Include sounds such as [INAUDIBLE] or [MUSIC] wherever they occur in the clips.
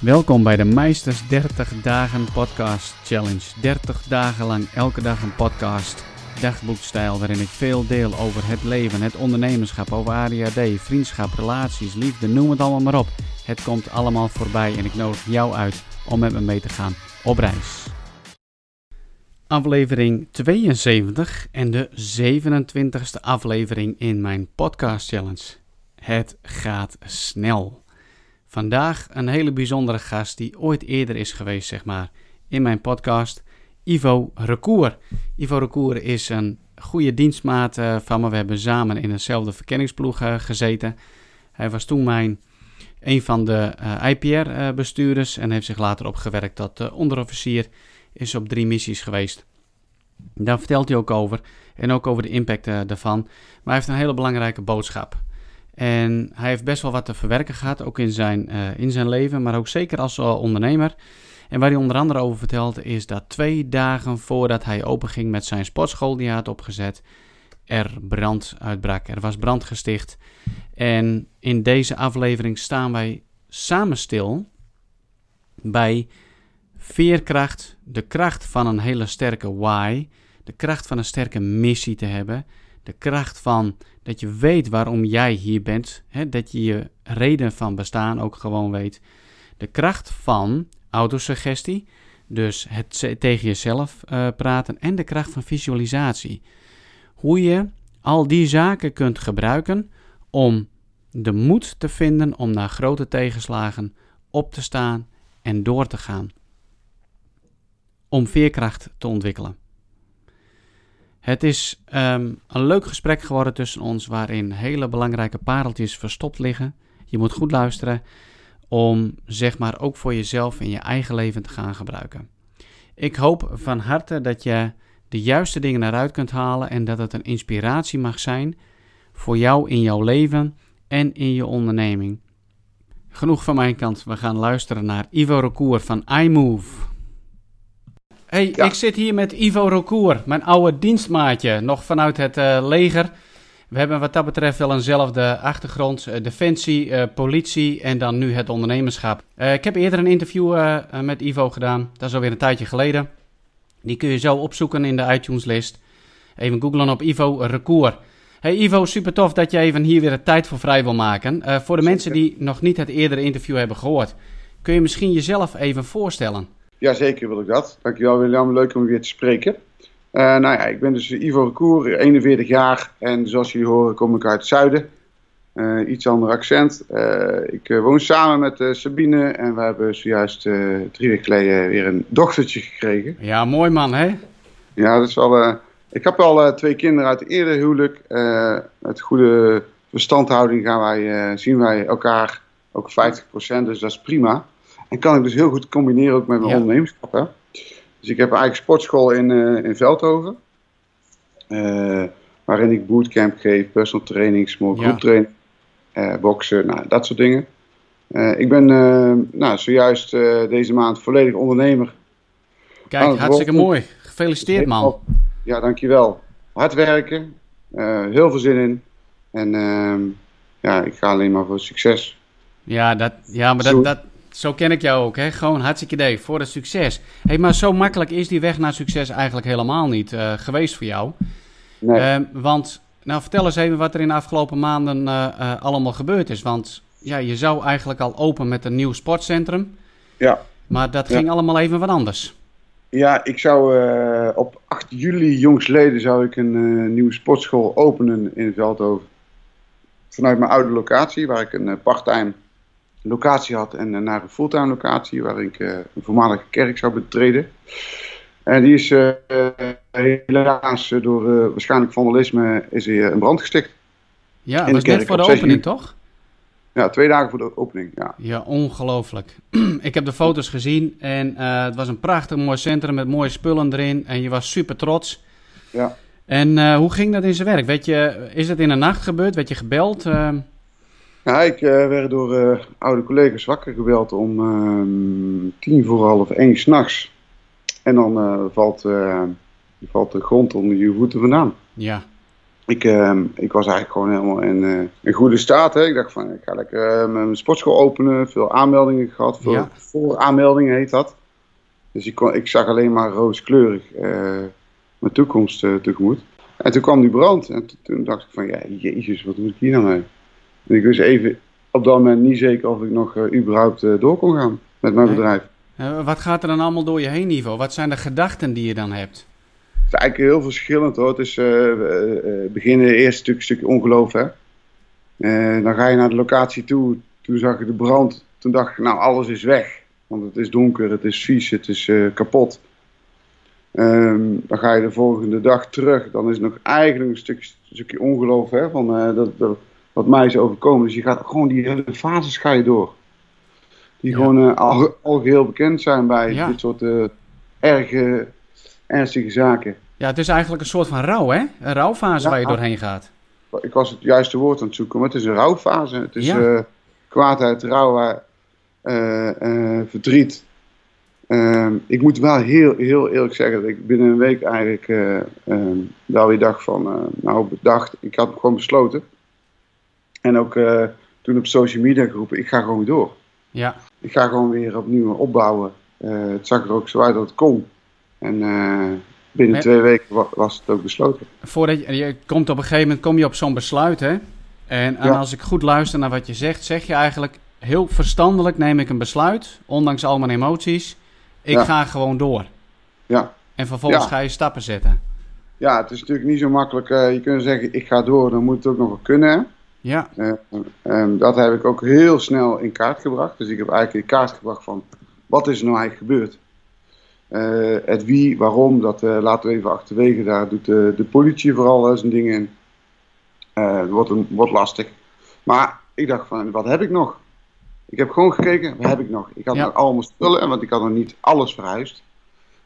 Welkom bij de Meisters 30 Dagen Podcast Challenge. 30 dagen lang elke dag een podcast, dagboekstijl, waarin ik veel deel over het leven, het ondernemerschap, over ADHD, vriendschap, relaties, liefde, noem het allemaal maar op. Het komt allemaal voorbij en ik nodig jou uit om met me mee te gaan op reis. Aflevering 72 en de 27e aflevering in mijn podcast challenge. Het gaat snel. Vandaag een hele bijzondere gast die ooit eerder is geweest, zeg maar, in mijn podcast. Ivo Recour. Ivo Recour is een goede dienstmaat uh, van me. We hebben samen in eenzelfde verkenningsploeg uh, gezeten. Hij was toen mijn, een van de uh, IPR-bestuurders en heeft zich later opgewerkt tot onderofficier. Is op drie missies geweest. Daar vertelt hij ook over en ook over de impact daarvan. Maar hij heeft een hele belangrijke boodschap. En hij heeft best wel wat te verwerken gehad, ook in zijn, uh, in zijn leven, maar ook zeker als uh, ondernemer. En waar hij onder andere over vertelt, is dat twee dagen voordat hij openging met zijn sportschool die hij had opgezet, er brand uitbrak. Er was brand gesticht. En in deze aflevering staan wij samen stil bij veerkracht, de kracht van een hele sterke why, de kracht van een sterke missie te hebben, de kracht van dat je weet waarom jij hier bent. Hè, dat je je reden van bestaan ook gewoon weet. De kracht van autosuggestie, dus het tegen jezelf uh, praten. En de kracht van visualisatie. Hoe je al die zaken kunt gebruiken om de moed te vinden om na grote tegenslagen op te staan en door te gaan. Om veerkracht te ontwikkelen. Het is um, een leuk gesprek geworden tussen ons waarin hele belangrijke pareltjes verstopt liggen. Je moet goed luisteren om zeg maar ook voor jezelf in je eigen leven te gaan gebruiken. Ik hoop van harte dat je de juiste dingen eruit kunt halen en dat het een inspiratie mag zijn voor jou in jouw leven en in je onderneming. Genoeg van mijn kant. We gaan luisteren naar Ivo Recour van iMove hey, ik zit hier met Ivo Rocour, mijn oude dienstmaatje, nog vanuit het uh, leger. We hebben wat dat betreft wel eenzelfde achtergrond, uh, defensie, uh, politie en dan nu het ondernemerschap. ik heb eerder een interview met Ivo gedaan, dat is alweer een tijdje geleden. Die kun je zo opzoeken in de iTunes-list. Even googlen op Ivo Recour. Hey Ivo, super tof dat je even hier weer de tijd voor vrij wil maken. voor de mensen die nog niet het eerdere interview hebben gehoord, kun je misschien jezelf even voorstellen? Jazeker wil ik dat. Dankjewel William, leuk om weer te spreken. Uh, nou ja, ik ben dus Ivo Recour, 41 jaar en zoals jullie horen kom ik uit het zuiden. Uh, iets ander accent. Uh, ik woon samen met Sabine en we hebben zojuist drie weken geleden weer een dochtertje gekregen. Ja, mooi man hè? Ja, dat is wel... ik heb al twee kinderen uit het eerder huwelijk. met goede verstandhouding gaan wij, zien wij elkaar ook 50%, dus dat is prima. En kan ik dus heel goed combineren ook met mijn ondernemerschap. Hè? Dus ik heb een eigen sportschool in, uh, in Veldhoven. Uh, waarin ik bootcamp geef, personal training, small group ja. training, uh, boksen, nou, dat soort dingen. ik ben nou, zojuist deze maand volledig ondernemer. Kijk, hartstikke mooi. Gefeliciteerd man. Ja, dankjewel. Hard werken, heel veel zin in. En ehm, ja, ik ga alleen maar voor succes. Ja, dat, ja maar dat, dat, zo ken ik jou ook, hè? Gewoon hartstikke idee voor het succes. Hey, maar zo makkelijk is die weg naar succes eigenlijk helemaal niet uh, geweest voor jou. Nee. Uh, want, nou vertel eens even wat er in de afgelopen maanden uh, allemaal gebeurd is. Want ja, je zou eigenlijk al open met een nieuw sportcentrum. Ja. Maar dat ging allemaal even wat anders. Ja, ik zou op 8 juli jongsleden zou ik een nieuwe sportschool openen in Veldhoven. Vanuit mijn oude locatie, waar ik een parttime locatie had en eh, naar een fulltime locatie waar ik eh, een voormalige kerk zou betreden. En die is uh, helaas door uh, waarschijnlijk vandalisme is een brand gesticht. Ja, dat was net voor de opening, toch? Ja, twee dagen voor de opening, ja. Ja, ongelooflijk. [CLEARS THROAT] ik heb de foto's gezien en uh, het was een prachtig mooi centrum met mooie spullen erin. En je was super trots. Ja. En hoe ging dat in zijn werk? Weet je, is het in de nacht gebeurd? Werd je gebeld? Ja, ik uh, werd door uh, oude collega's wakker gebeld om uh, tien voor half één s'nachts. En dan valt, valt de grond onder je voeten vandaan. Ja. ik, ehm, ik was eigenlijk gewoon helemaal in, in goede staat. Hè. Ik dacht van, ik ga lekker mijn sportschool openen. Veel aanmeldingen gehad. Veel Ja. vooraanmeldingen heet dat. Dus ik, kon, ik zag alleen maar rooskleurig eh, mijn toekomst eh, tegemoet. En toen kwam die brand. En to- toen dacht ik van, ja, jezus, wat moet ik hier nou mee? En ik wist even op dat moment niet zeker of ik nog eh, überhaupt eh, door kon gaan met mijn Nee. bedrijf. Eh, wat gaat er dan allemaal door je heen, Ivo? Wat zijn de gedachten die je dan hebt? Het is eigenlijk heel verschillend hoor. Het is beginnen eerst stuk, een stukje ongeloof hè. Dan ga je naar de locatie toe. Toen zag ik de brand. Toen dacht ik, nou alles is weg. Want het is donker, het is vies, het is kapot. Ehm, dan ga je de volgende dag terug. Dan is er nog eigenlijk een stuk, stukje ongeloof hè, van dat, dat, wat mij is overkomen. Dus je gaat gewoon die hele fases ga je door. Die Ja. gewoon eh, al, al geheel bekend zijn bij Ja. dit soort erge, ernstige zaken. Ja, het is eigenlijk een soort van rouw, hè? Een rouwfase Ja. waar je doorheen gaat. ik was het juiste woord aan het zoeken, maar het is een rouwfase. Het is eh, kwaadheid, rouw, verdriet. Ehm, ik moet wel heel, heel eerlijk zeggen dat ik binnen een week eigenlijk eh, ehm, wel weer dacht van, eh, nou bedacht, ik had gewoon besloten. En ook eh, toen op social media geroepen, ik ga gewoon door. Ja, Ik ga gewoon weer opnieuw opbouwen. Eh, het zag er ook zo uit dat het kon. En eh, binnen En- twee weken wa- was het ook besloten. voordat je, je komt op een gegeven moment kom je op zo'n besluit, hè? En, en Ja. als ik goed luister naar wat je zegt, zeg je eigenlijk heel verstandelijk neem ik een besluit, ondanks al mijn emoties. Ik Ja. ga gewoon door. Ja. En vervolgens Ja. ga je stappen zetten. Ja, het is natuurlijk niet zo makkelijk. je kunt zeggen, ik ga door, dan moet het ook nog wel kunnen. Ja, Eh, en dat heb ik ook heel snel in kaart gebracht. Dus ik heb eigenlijk in kaart gebracht van, wat is er nou eigenlijk gebeurd? Eh, het wie, waarom, dat eh, laten we even achterwege. Daar doet de, de politie vooral eh, zijn dingen in. Eh, het wordt, een, wordt lastig. Maar ik dacht van, wat heb ik nog? Ik heb gewoon gekeken, wat heb ik nog? Ik had Ja. nog allemaal spullen, want ik had nog niet alles verhuisd.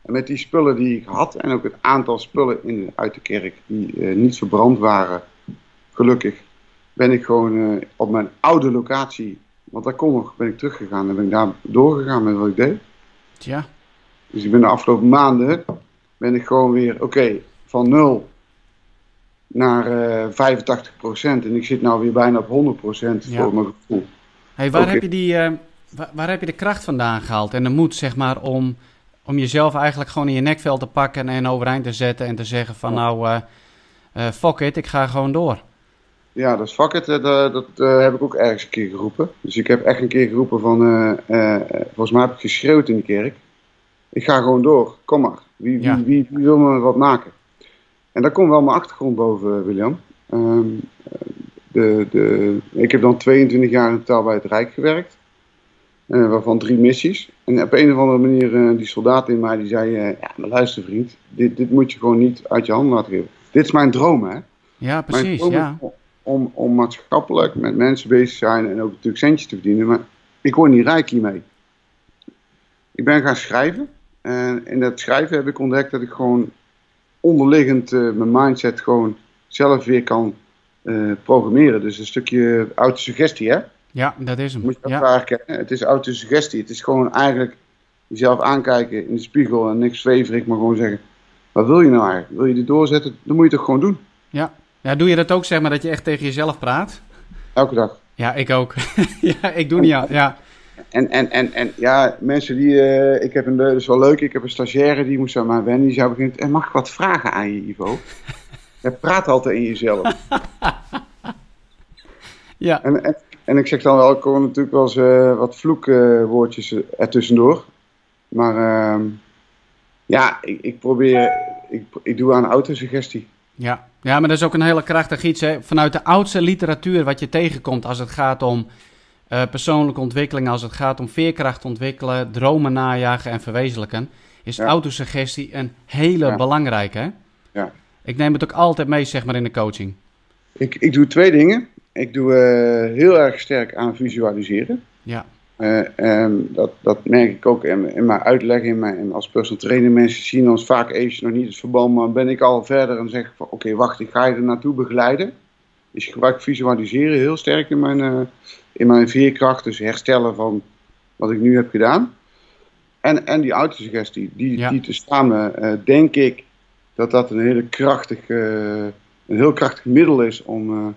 En met die spullen die ik had, en ook het aantal spullen in, uit de kerk die eh, niet verbrand waren, gelukkig, ben ik gewoon eh, op mijn oude locatie, want daar kon nog, ben ik teruggegaan en ben ik daar doorgegaan met wat ik deed. tja. Dus ik ben de afgelopen maanden, ben ik gewoon weer, oké, van 0 naar eh 85% En ik zit nou weer bijna op 100 Ja. voor mijn gevoel. Hey, waar, heb je die, eh, waar, waar heb je de kracht vandaan gehaald en de moed, zeg maar, om, om jezelf eigenlijk gewoon in je nekvel te pakken en overeind te zetten en te zeggen van nou, eh eh, fuck it, ik ga gewoon door. Ja, dat is fuck it, eh, dat, dat eh, heb ik ook ergens een keer geroepen. Dus ik heb echt een keer geroepen van, eh, volgens mij heb ik geschreeuwd in de kerk. Ik ga gewoon door, kom maar. Wie, wie, Ja. wie, wie wil me wat maken? En daar komt wel mijn achtergrond boven, William. Ehm, de, de, ik heb dan 22 jaar in totaal bij het Rijk gewerkt. waarvan drie missies. En op een of andere manier, die soldaat in mij, die zei... ja, maar luister vriend, dit, dit moet je gewoon niet uit je handen laten geven. Dit is mijn droom, hè. Ja, precies, is ja. Om, om maatschappelijk met mensen bezig te zijn en ook natuurlijk centjes te verdienen. Maar ik word niet rijk hiermee. Ik ben gaan schrijven. En in dat schrijven heb ik ontdekt dat ik gewoon onderliggend eh, mijn mindset gewoon zelf weer kan eh, programmeren. Dus een stukje autosuggestie, hè? Ja, dat is hem. Moet je dat Ja, herkennen. Het is autosuggestie. Het is gewoon eigenlijk jezelf aankijken in de spiegel en niks zweverig, maar gewoon zeggen: wat wil je nou eigenlijk? Wil je dit doorzetten? Dan moet je het toch gewoon doen. ja. Ja, doe je dat ook, zeg maar, dat je echt tegen jezelf praat? Elke dag. Ja, ik ook. [LAUGHS] ja, ik doe niet aan. Ja, En, en, en, en ja, mensen die. eh, ik heb een. Dat is wel leuk. Ik heb een stagiaire die moest aan mij wennen. Die zou beginnen. En mag ik wat vragen aan je, Ivo? [LAUGHS] Je praat altijd in jezelf. [LAUGHS] ja, En, en, en ik zeg dan wel. Ik hoor natuurlijk wel eens eh, wat vloekwoordjes uh, ertussendoor. Maar. ehm, ja, ik, ik probeer. Ik, ik doe aan autosuggestie. Ja. ja, maar dat is ook een hele krachtig iets. Hè? Vanuit de oudste literatuur wat je tegenkomt als het gaat om eh, persoonlijke ontwikkeling, als het gaat om veerkracht ontwikkelen, dromen najagen en verwezenlijken, is Ja. autosuggestie een hele Ja. belangrijke. Hè? Ja. Ik neem het ook altijd mee, zeg maar, in de coaching. Ik, ik doe twee dingen. Ik doe eh, heel erg sterk aan visualiseren. Ja, En dat, dat merk ik ook in, in mijn uitleg. In mijn, en als personal trainer mensen zien ons vaak even nog niet het verband. Maar ben ik al verder en zeg van oké wacht, ik ga je er naartoe begeleiden. Dus ik gebruik visualiseren heel sterk in mijn, eh, in mijn veerkracht. Dus herstellen van wat ik nu heb gedaan. En, en die autosuggestie, die, Ja. die te samen eh, denk ik dat dat een hele krachtige een heel krachtig middel is om,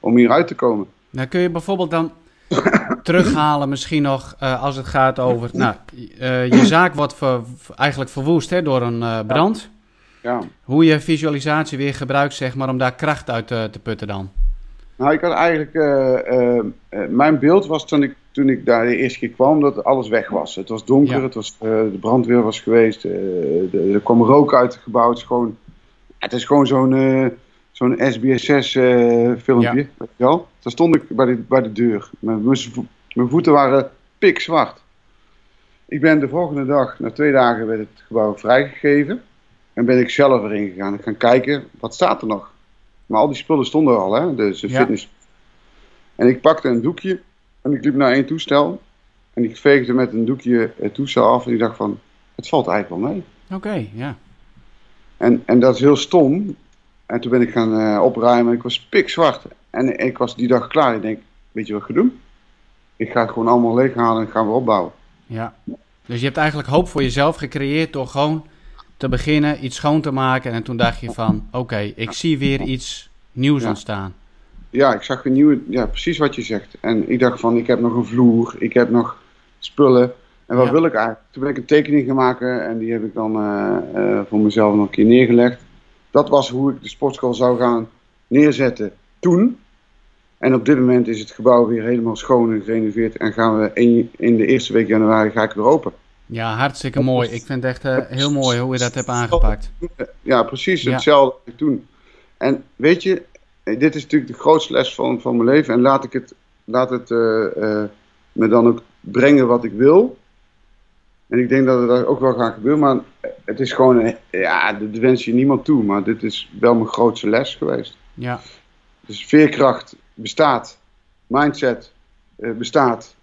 om hieruit te komen. Nou, kun je bijvoorbeeld dan [COUGHS] terughalen misschien nog als het gaat over... Nou, je zaak wordt ver, eigenlijk verwoest hè, door een brand. Ja. Hoe je visualisatie weer gebruikt, zeg maar, om daar kracht uit te, te putten dan. Nou, ik had eigenlijk... mijn beeld was toen ik toen ik daar de eerste keer kwam, dat alles weg was. Het was donker, het was, uh, de brandweer was geweest, uh, er kwam rook uit het gebouw. Het is gewoon, het is gewoon zo'n uh, zo'n SBSS-filmpje, ja. weet je wel. Daar stond ik bij de, bij de deur. Mijn, mijn voeten waren pikzwart. Ik ben de volgende dag, na twee dagen, werd het gebouw vrijgegeven. En ben ik zelf erin gegaan en gaan kijken, wat staat er nog? Maar al die spullen stonden al, hè, dus de fitness. En ik pakte een doekje en ik liep naar één toestel. En ik veegde met een doekje het toestel af. En ik dacht van, het valt eigenlijk wel mee. Oké, ja. En, en dat is heel stom. En toen ben ik gaan uh, opruimen. Ik was pikzwart. En ik was die dag klaar. Ik denk, weet je wat ik ga doen? Ik ga het gewoon allemaal leeghalen en gaan we opbouwen. Ja. Dus je hebt eigenlijk hoop voor jezelf gecreëerd door gewoon te beginnen, iets schoon te maken. En toen dacht je van, oké, ik zie weer iets nieuws ontstaan ja, ik zag een nieuwe, ja, precies wat je zegt. En ik dacht van, ik heb nog een vloer, ik heb nog spullen. En wat wil ik eigenlijk? Toen ben ik een tekening gaan maken en die heb ik dan uh, uh, voor mezelf nog een keer neergelegd. Dat was hoe ik de sportschool zou gaan neerzetten toen. En op dit moment is het gebouw weer helemaal schoon en gerenoveerd. En gaan we in, in de eerste week januari ga ik weer open. Ja, hartstikke mooi. Ik vind het echt uh, heel mooi hoe je dat hebt aangepakt. Ja, precies hetzelfde toen. En weet je, dit is natuurlijk de grootste les van, van mijn leven. En laat ik het, laat het uh, uh, me dan ook brengen wat ik wil. En ik denk dat het ook wel gaat gebeuren. Maar het is gewoon, ja, dat wens je niemand toe. Maar dit is wel mijn grootste les geweest. Ja. Dus veerkracht bestaat. Mindset uh, bestaat.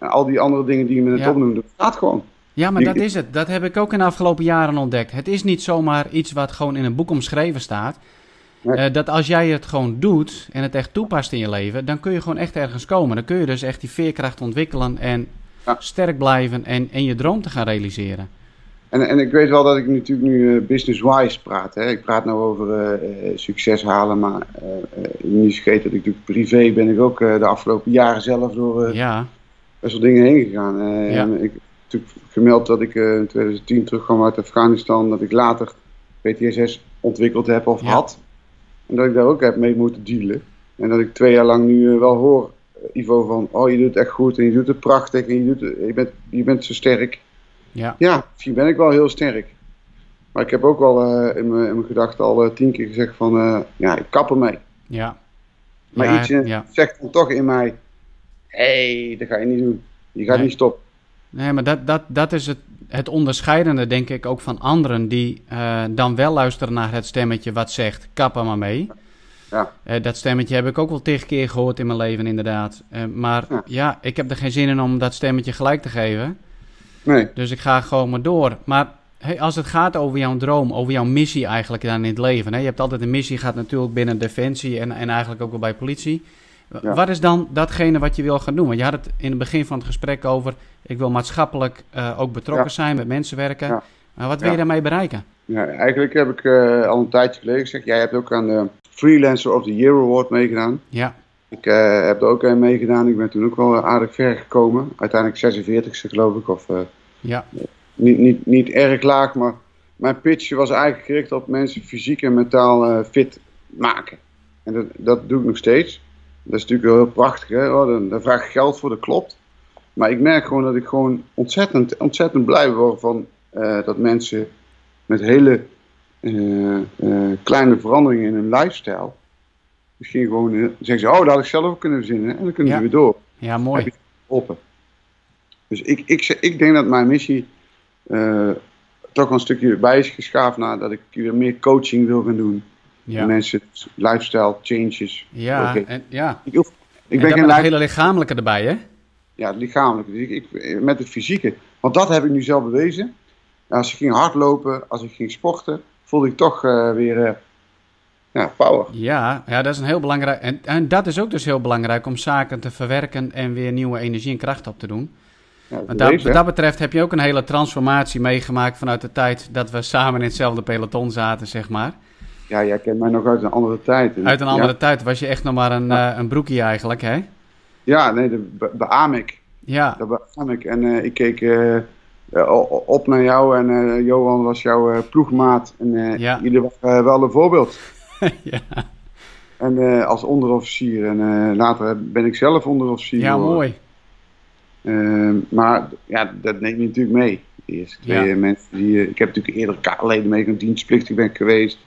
al die andere dingen die je net ja. opnoemde, bestaat gewoon. Ja, maar dat is het. Dat heb ik ook in de afgelopen jaren ontdekt. Het is niet zomaar iets wat gewoon in een boek omschreven staat. Uh, dat als jij het gewoon doet en het echt toepast in je leven, dan kun je gewoon echt ergens komen. Dan kun je dus echt die veerkracht ontwikkelen en ja. sterk blijven en, en je droom te gaan realiseren. En, en ik weet wel dat ik natuurlijk nu uh, business-wise praat. Hè. Ik praat nou over uh, succes halen, maar niet vergeten dat ik natuurlijk privé ben ik ook de afgelopen jaren zelf door ja. best wel dingen heen gegaan. Ja. En ik heb natuurlijk gemeld dat ik in 2010 terugkwam uit Afghanistan, dat ik later PTSS ontwikkeld heb of ja. had. En dat ik daar ook heb mee moeten dealen. En dat ik twee jaar lang nu wel hoor, Ivo, van oh je doet het echt goed en je doet het prachtig en je, doet het, je, bent, je bent zo sterk. Ja. ja, misschien ben ik wel heel sterk. Maar ik heb ook al uh, in mijn gedachten al tien keer gezegd van ja, ik kap ermee. Ja. Maar ja, iets ja. zegt dan toch in mij, hé, hey, dat ga je niet doen. Je gaat nee. niet stoppen. Nee, maar dat, dat, dat is het, het onderscheidende, denk ik, ook van anderen die uh, dan wel luisteren naar het stemmetje wat zegt: kappa maar mee. Ja. Uh, dat stemmetje heb ik ook wel tegen keer gehoord in mijn leven, inderdaad. Uh, maar ja. ik heb er geen zin in om dat stemmetje gelijk te geven. Nee. Dus ik ga gewoon maar door. Maar hey, als het gaat over jouw droom, over jouw missie eigenlijk dan in het leven. Hè? Je hebt altijd een missie, gaat natuurlijk binnen Defensie en, en eigenlijk ook wel bij politie. Ja. Wat is dan datgene wat je wil gaan doen? Want je had het in het begin van het gesprek over... ik wil maatschappelijk uh, ook betrokken ja. zijn, met mensen werken. Ja. Maar wat wil je daarmee bereiken? Ja, eigenlijk heb ik uh, al een tijdje geleden gezegd... jij hebt ook aan de Freelancer of the Year Award meegedaan. Ja. Ik uh, heb er ook aan meegedaan. Ik ben toen ook wel aardig ver gekomen. Uiteindelijk 46ste geloof ik. Of, ja. niet, niet, niet erg laag, maar mijn pitch was eigenlijk gericht op mensen fysiek en mentaal fit maken. En dat, dat doe ik nog steeds. Dat is natuurlijk wel heel prachtig. Hè? Oh, dan, daar vraag ik geld voor, dat klopt. Maar ik merk gewoon dat ik gewoon ontzettend, ontzettend blij word van dat mensen met hele kleine veranderingen in hun lifestyle. Misschien gewoon zeggen ze, oh, dat had ik zelf ook kunnen verzinnen. En dan kunnen ja. ze weer door. Ja, mooi. Open. Dus ik, ik, ik denk dat mijn missie toch een stukje bij is geschaafd naar dat ik weer meer coaching wil gaan doen. Ja. Mensen, lifestyle changes. Ja, okay. en, ja. Ik, hoef, ik en ben geen het hele lichamelijke erbij, hè? Ja, het lichamelijke. Dus ik, ik, met het fysieke. Want dat heb ik nu zelf bewezen. Als ik ging hardlopen, als ik ging sporten, voelde ik toch uh, weer ja, power. Ja, ja, dat is een heel belangrijk. En, en dat is ook dus heel belangrijk om zaken te verwerken en weer nieuwe energie en kracht op te doen. Ja, Want dat, wat dat betreft heb je ook een hele transformatie meegemaakt vanuit de tijd dat we samen in hetzelfde peloton zaten, zeg maar. Ja, jij kent mij nog uit een andere tijd. Uit een andere tijd was je echt nog maar een, uh, een broekje eigenlijk, hè? Ja, nee, de, beaam ik. Ja. Dat beaam ik. En uh, ik keek uh, op naar jou en Johan was jouw ploegmaat. En ja. jullie waren wel een voorbeeld. [LAUGHS] ja. En als onderofficier. En later ben ik zelf onderofficier. Ja, mooi. maar ja, dat neem je natuurlijk mee. De eerste twee Ja. mensen die... ik heb natuurlijk eerder K-leden meegenomen, dienstplichtig ben geweest.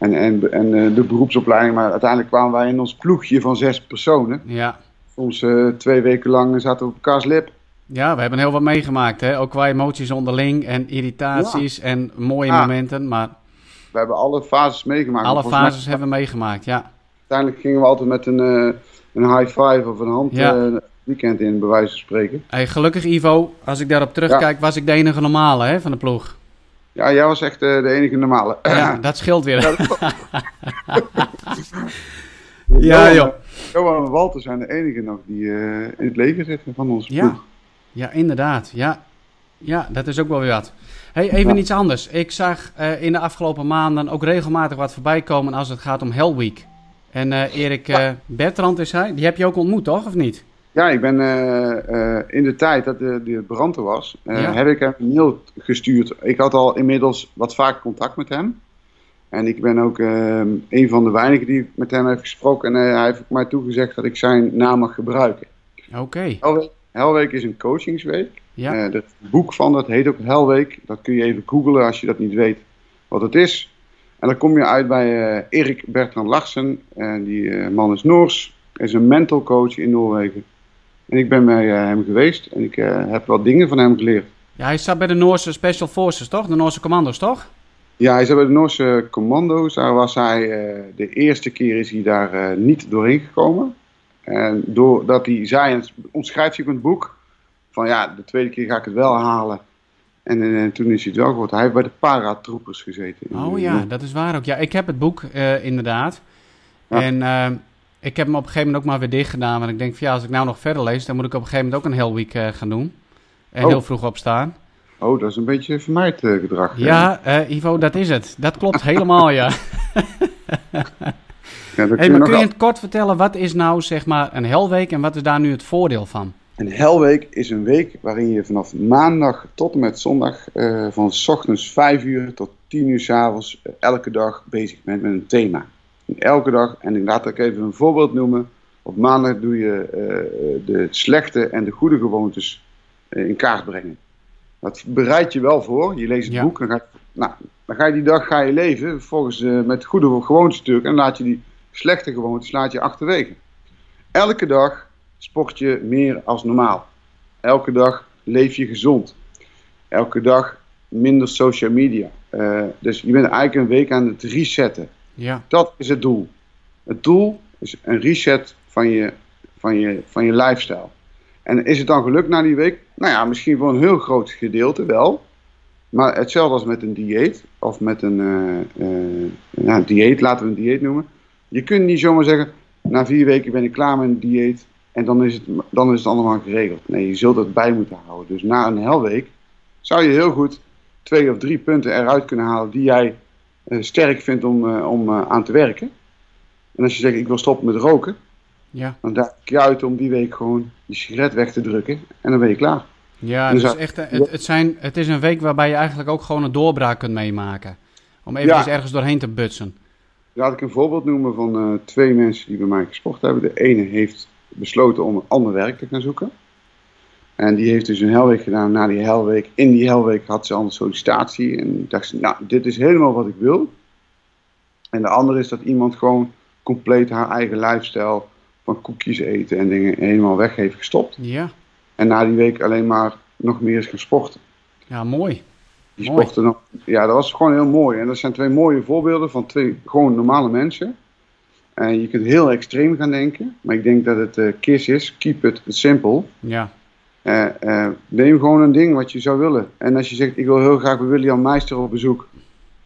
En, en, en eh, de beroepsopleiding. Maar uiteindelijk kwamen wij in ons ploegje van zes personen. Ja. Soms eh, twee weken lang zaten we op elkaars lip. Ja, we hebben heel wat meegemaakt, hè? Ook qua emoties onderling en irritaties en mooie momenten. Maar We hebben alle fases meegemaakt. alle mij- fases hebben we meegemaakt, ja. Uiteindelijk gingen we altijd met een, eh, een high five of een hand Ja. eh, weekend in, bij wijze van spreken. Hey, gelukkig, Ivo, als ik daarop terugkijk, was ik de enige normale hè, van de ploeg. Ja, jij was echt eh, de enige normale. Ja, [LAUGHS] dat scheelt weer. Ja, dat [LAUGHS] joh. Johan en Walter zijn de enige nog die in het leven zitten van onze Ja. ploeg. Ja, inderdaad. Ja, ja dat is ook wel weer wat. Hey, even Ja. iets anders. Ik zag eh, in de afgelopen maanden ook regelmatig wat voorbij komen als het gaat om Hell Week. En eh, Erik eh, Bertrand is hij. Die heb je ook ontmoet, toch? Of niet? Ja, ik ben in de tijd dat de, de brand er was, Ja. heb ik hem een mail gestuurd. Ik had al inmiddels wat vaak contact met hem. En ik ben ook een van de weinigen die met hem heeft gesproken. En hij heeft mij toegezegd dat ik zijn naam mag gebruiken. Oké. Helweek, Helweek is een coachingsweek. Ja. Eh, het boek van dat heet ook Helweek. Dat kun je even googlen als je dat niet weet wat het is. En dan kom je uit bij eh, Erik Bertrand Larsen. En die eh, man is Noors. Is een mental coach in Noorwegen. En ik ben bij hem geweest en ik heb wat dingen van hem geleerd. ja, hij zat bij de Noorse Special Forces, toch? De Noorse commando's, toch? Ja, hij zat bij de Noorse commando's. Daar was hij, de eerste keer is hij daar niet doorheen gekomen. En doordat hij zei, en omschrijft hij in het boek, van ja, de tweede keer ga ik het wel halen. En, eh, toen is hij het wel geworden. Hij heeft bij de paratroopers gezeten. Oh ja, dat is waar ook. Ja, ik heb het boek eh, inderdaad. Ja. En eh, ik heb hem op een gegeven moment ook maar weer dicht gedaan. Want ik denk van ja, als ik nou nog verder lees, dan moet ik op een gegeven moment ook een Hell Week eh, gaan doen. En Oh. heel vroeg opstaan. Oh, dat is een beetje vermijd eh, gedrag. Ja, Ivo, dat is het. Dat klopt helemaal, ja. [LAUGHS] [LAUGHS] Ja, kun je kun je in het kort vertellen, wat is nou zeg maar een helweek en wat is daar nu het voordeel van? Een helweek is een week waarin je vanaf maandag tot en met zondag eh, van s ochtends 5 uur tot 10 uur s avonds eh, elke dag bezig bent met een thema. En elke dag, en ik laat ik even een voorbeeld noemen. Op maandag doe je eh, de slechte en de goede gewoontes in kaart brengen. Dat bereid je wel voor. Je leest het Ja. boek, dan ga, je, nou, dan ga je die dag ga je leven volgens met goede gewoontes natuurlijk. En laat je die slechte gewoontes laat je achterwege. Elke dag sport je meer als normaal. Elke dag leef je gezond. Elke dag minder social media. Eh, dus je bent eigenlijk een week aan het resetten. Ja, Dat is het doel. Het doel is een reset van je, van je, van je lifestyle. En is het dan gelukt na die week? Nou ja, misschien voor een heel groot gedeelte wel. Maar hetzelfde als met een dieet. Of met een eh, eh, een dieet, laten we een dieet noemen. Je kunt niet zomaar zeggen, na vier weken ben ik klaar met een dieet. En dan is het, dan is het allemaal geregeld. Nee, je zult het bij moeten houden. Dus na een helweek zou je heel goed twee of drie punten eruit kunnen halen die jij eh, sterk vindt om, eh, om eh, aan te werken. En als je zegt, ik wil stoppen met roken, ja. dan daag ik je uit om die week gewoon die sigaret weg te drukken. En dan ben je klaar. Ja, Dus het is, dat- echt, het, het, zijn, het is een week waarbij je eigenlijk ook gewoon een doorbraak kunt meemaken. Om eventjes Ja. ergens doorheen te butsen. Laat ik een voorbeeld noemen van twee mensen die bij mij gesport hebben. De ene heeft besloten om een ander werk te gaan zoeken. En die heeft dus een helweek gedaan. Na die helweek, in die helweek had ze al een sollicitatie. En dacht ze, nou, dit is helemaal wat ik wil. En de andere is dat iemand gewoon compleet haar eigen lifestyle van koekjes eten en dingen helemaal weg heeft gestopt. Ja, En na die week alleen maar nog meer is gaan sporten. ja mooi. Die Mooi. sporten nog. Ja, dat was gewoon heel mooi. En dat zijn twee mooie voorbeelden van twee gewoon normale mensen. En je kunt heel extreem gaan denken. Maar ik denk dat het eh KISS is. Keep it simple. Ja, Eh, eh, neem gewoon een ding wat je zou willen. En als je zegt, ik wil heel graag bij William Meister op bezoek.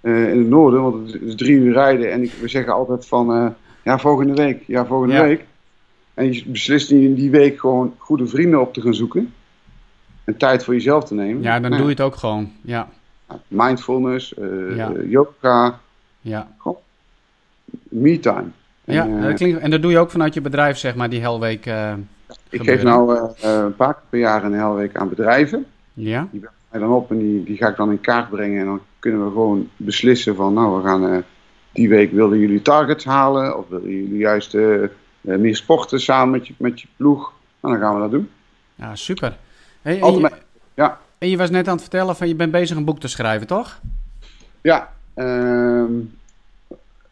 eh, in het noorden, want het is drie uur rijden. En ik, we zeggen altijd van, eh, ja, volgende week. Ja, volgende Ja. week. En je beslist in die week gewoon goede vrienden op te gaan zoeken. En tijd voor jezelf te nemen. ja dan Nou doe je het ook gewoon. Ja, mindfulness, eh, Ja. eh, yoga, Ja. Me-time. Ja, En, eh, dat klinkt, en dat doe je ook vanuit je bedrijf, zeg maar, die helweek. eh, ik geef nou eh, eh, een paar keer per jaar een helweek aan bedrijven. ja, Die bellen mij dan op en die, die ga ik dan in kaart brengen. En dan kunnen we gewoon beslissen van, nou, we gaan eh, die week willen jullie targets halen. Of willen jullie juist eh, eh, meer sporten samen met je, met je ploeg. Nou, dan gaan we dat doen. ja super. Hey, en, je, ja. en je was net aan het vertellen van je bent bezig een boek te schrijven, toch? Ja, ehm,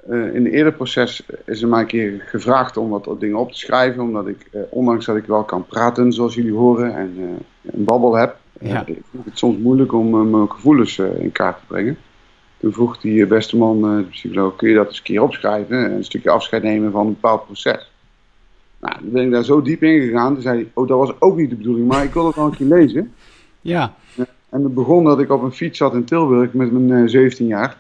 eh, in het eerder proces is er mij een keer gevraagd om wat dingen op te schrijven. Omdat ik, eh, ondanks dat ik wel kan praten, zoals jullie horen, en eh, een babbel heb, Ja. vind ik het soms moeilijk om mijn gevoelens in kaart te brengen. Toen vroeg die beste man, de psycholoog, kun je dat eens een keer opschrijven? En een stukje afscheid nemen van een bepaald proces. Nou, toen ben ik daar zo diep in gegaan. Toen zei hij, oh, dat was ook niet de bedoeling, maar ik wil het wel een keer lezen. Ja, En het begon dat ik op een fiets zat in Tilburg met mijn eh, 17 jaar.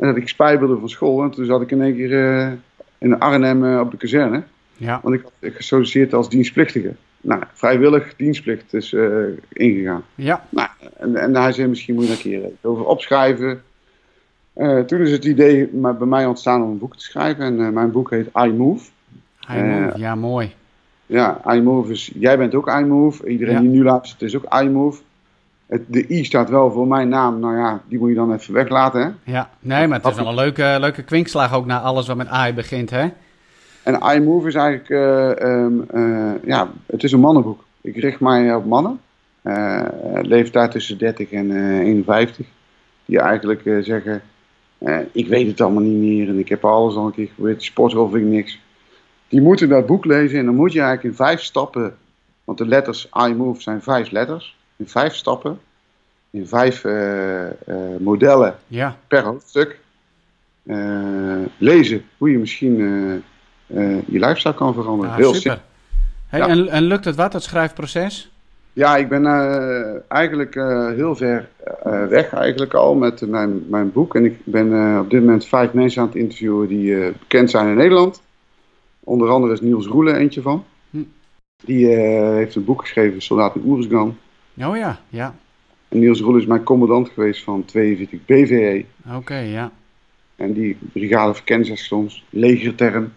En dat ik spijbelde van school. En toen zat ik in één keer eh, in Arnhem eh, op de kazerne. ja, Want ik had gesolliciteerd als dienstplichtige. Nou, vrijwillig dienstplicht is eh, ingegaan. ja, Nou, en, en hij zei, misschien moet je een keer over opschrijven. Toen is het idee bij mij ontstaan om een boek te schrijven. En mijn boek heet I Move. I move. Ja, mooi. Ja, iMove is. Jij bent ook iMove. Iedereen Ja. die nu luistert is ook iMove. Het, de I staat wel voor mijn naam. Nou ja, die moet je dan even weglaten. Hè? Ja, nee, maar het is wel een leuke, leuke kwinkslag ook naar alles wat met AI begint, hè? En iMove is eigenlijk. eh, ehm, eh, ja, het is een mannenboek. Ik richt mij op mannen. eh, leeftijd tussen 30 en eh 51. Die eigenlijk zeggen: Ik weet het allemaal niet meer. En ik heb alles al een keer geprobeerd. Sportschool vind ik niks. Die moeten dat boek lezen. En dan moet je eigenlijk in vijf stappen. Want de letters iMove zijn vijf letters. In vijf stappen. In vijf eh, eh, modellen Ja, per hoofdstuk. eh, lezen hoe je misschien je lifestyle kan veranderen. ja Heel super. simpel. Hey, Ja. en, en lukt het wat, het schrijfproces? Ja, ik ben eigenlijk heel ver weg eigenlijk al met mijn, mijn boek. En ik ben op dit moment vijf mensen aan het interviewen die bekend zijn in Nederland. Onder andere is Niels Roelen eentje van. Hm. Die heeft een boek geschreven, Soldaat in. Oh ja, ja. En Niels Roelen is mijn commandant geweest van 42 BVE. Oké, ja. En die brigade soms, legerterm.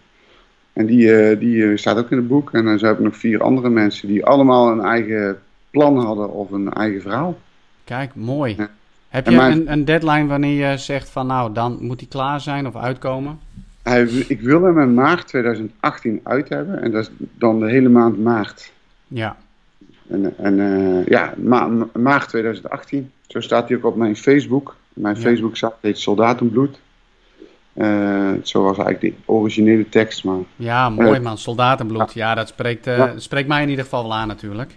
En die, eh, die eh, staat ook in het boek. En dan hebben we nog vier andere mensen die allemaal een eigen plan hadden of een eigen verhaal. Kijk, mooi. Ja. Heb En je mijn- een, een deadline wanneer je zegt van nou, dan moet die klaar zijn of uitkomen? Hij, ik wil hem in maart 2018 uit hebben. En dat is dan de hele maand maart. Ja, En, en eh, ja, ma- ma- maart 2018. Zo staat hij ook op mijn Facebook. Mijn Ja. Facebook site heet Soldatenbloed. Eh, zo was eigenlijk de originele tekst. Maar ja mooi man, soldatenbloed. Ja, dat spreekt, eh, Ja. dat spreekt mij in ieder geval wel aan natuurlijk.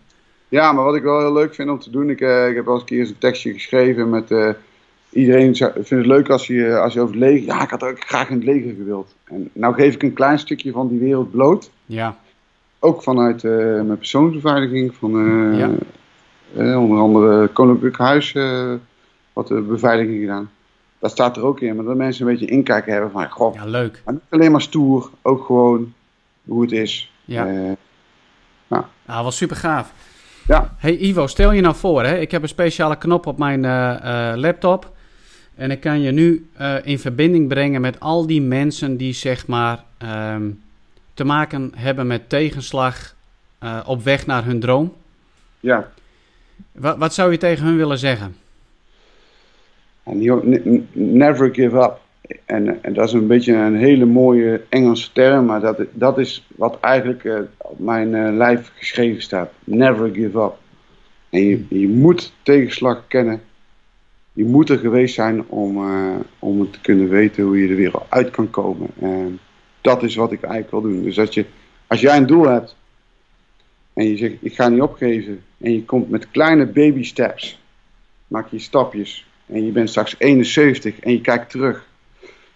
Ja, maar wat ik wel heel leuk vind om te doen, ik, eh, ik heb wel eens een keer een tekstje geschreven met eh, iedereen vindt het leuk als je, als je over het leger, ja, ik had ook graag in het leger gewild. En nou geef ik een klein stukje van die wereld bloot, Ja, ook vanuit eh, mijn persoonsbeveiliging, van eh, Ja. eh, onder andere Koninklijk Huis, wat de beveiliging gedaan. Dat staat er ook in, maar dat mensen een beetje inkijken hebben van, goh, ja leuk. maar niet alleen maar stoer, ook gewoon hoe het is. Ja. Nou, was super gaaf. ja, Hey Ivo, stel je nou voor, hè? ik heb een speciale knop op mijn laptop. En ik kan je nu in verbinding brengen met al die mensen die zeg maar ehm, te maken hebben met tegenslag eh, op weg naar hun droom. ja. Wat, wat zou je tegen hun willen zeggen? Never give up. En, en dat is een beetje een hele mooie Engelse term, maar dat, dat is wat eigenlijk eh, op mijn eh, lijf geschreven staat. Never give up. En je, je moet tegenslag kennen. Je moet er geweest zijn om, om te kunnen weten hoe je er weer uit kan komen. En dat is wat ik eigenlijk wil doen. Dus dat je, als jij een doel hebt en je zegt ik ga niet opgeven en je komt met kleine baby steps, maak je stapjes en je bent straks 71 en je kijkt terug.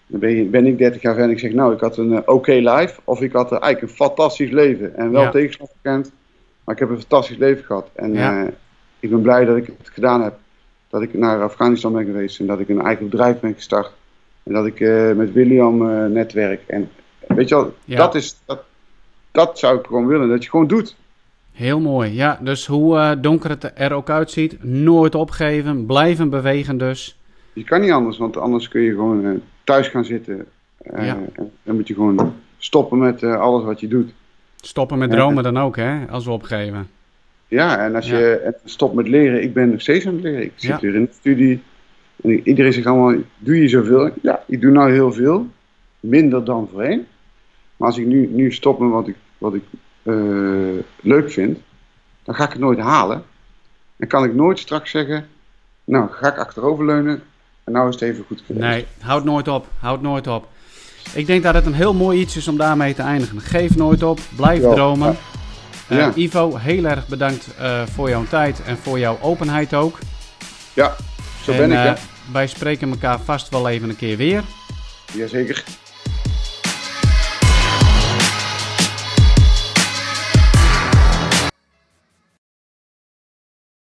Dan ben, je, ben ik 30 jaar verder en ik zeg, nou, ik had een eh, oké life. Of ik had eh, eigenlijk een fantastisch leven. En wel Ja. tegenslag gekend, maar ik heb een fantastisch leven gehad. En Ja. eh, ik ben blij dat ik het gedaan heb. Dat ik naar Afghanistan ben geweest en dat ik een eigen bedrijf ben gestart. En dat ik met William netwerk. En weet je wel, Ja. dat, is, dat, dat zou ik gewoon willen. Dat je gewoon doet. Heel mooi. Ja, dus hoe eh, donker het er ook uitziet, nooit opgeven, blijven bewegen dus. Je kan niet anders, want anders kun je gewoon eh, thuis gaan zitten. Eh, Ja. en Dan moet je gewoon stoppen met alles wat je doet. Stoppen met dromen dan ook, hè? Als we opgeven. Ja, en als Ja. je en stop met leren, ik ben nog steeds aan het leren. Ik zit Ja. weer in de studie. En iedereen zegt allemaal, doe je zoveel? Ja, ik doe nou heel veel. Minder dan voorheen. Maar als ik nu, nu stop met wat ik, wat ik eh, leuk vind, dan ga ik het nooit halen. Dan kan ik nooit straks zeggen, nou ga ik achteroverleunen en nou is het even goed geweest. Nee, houd nooit op. Houd nooit op. Ik denk dat het een heel mooi iets is om daarmee te eindigen. Geef nooit op. Blijf Ja. dromen. Eh, Ja. Ivo, heel erg bedankt eh, voor jouw tijd en voor jouw openheid ook. Ja, zo en, ben ik hè. wij spreken elkaar vast wel even een keer weer. Jazeker.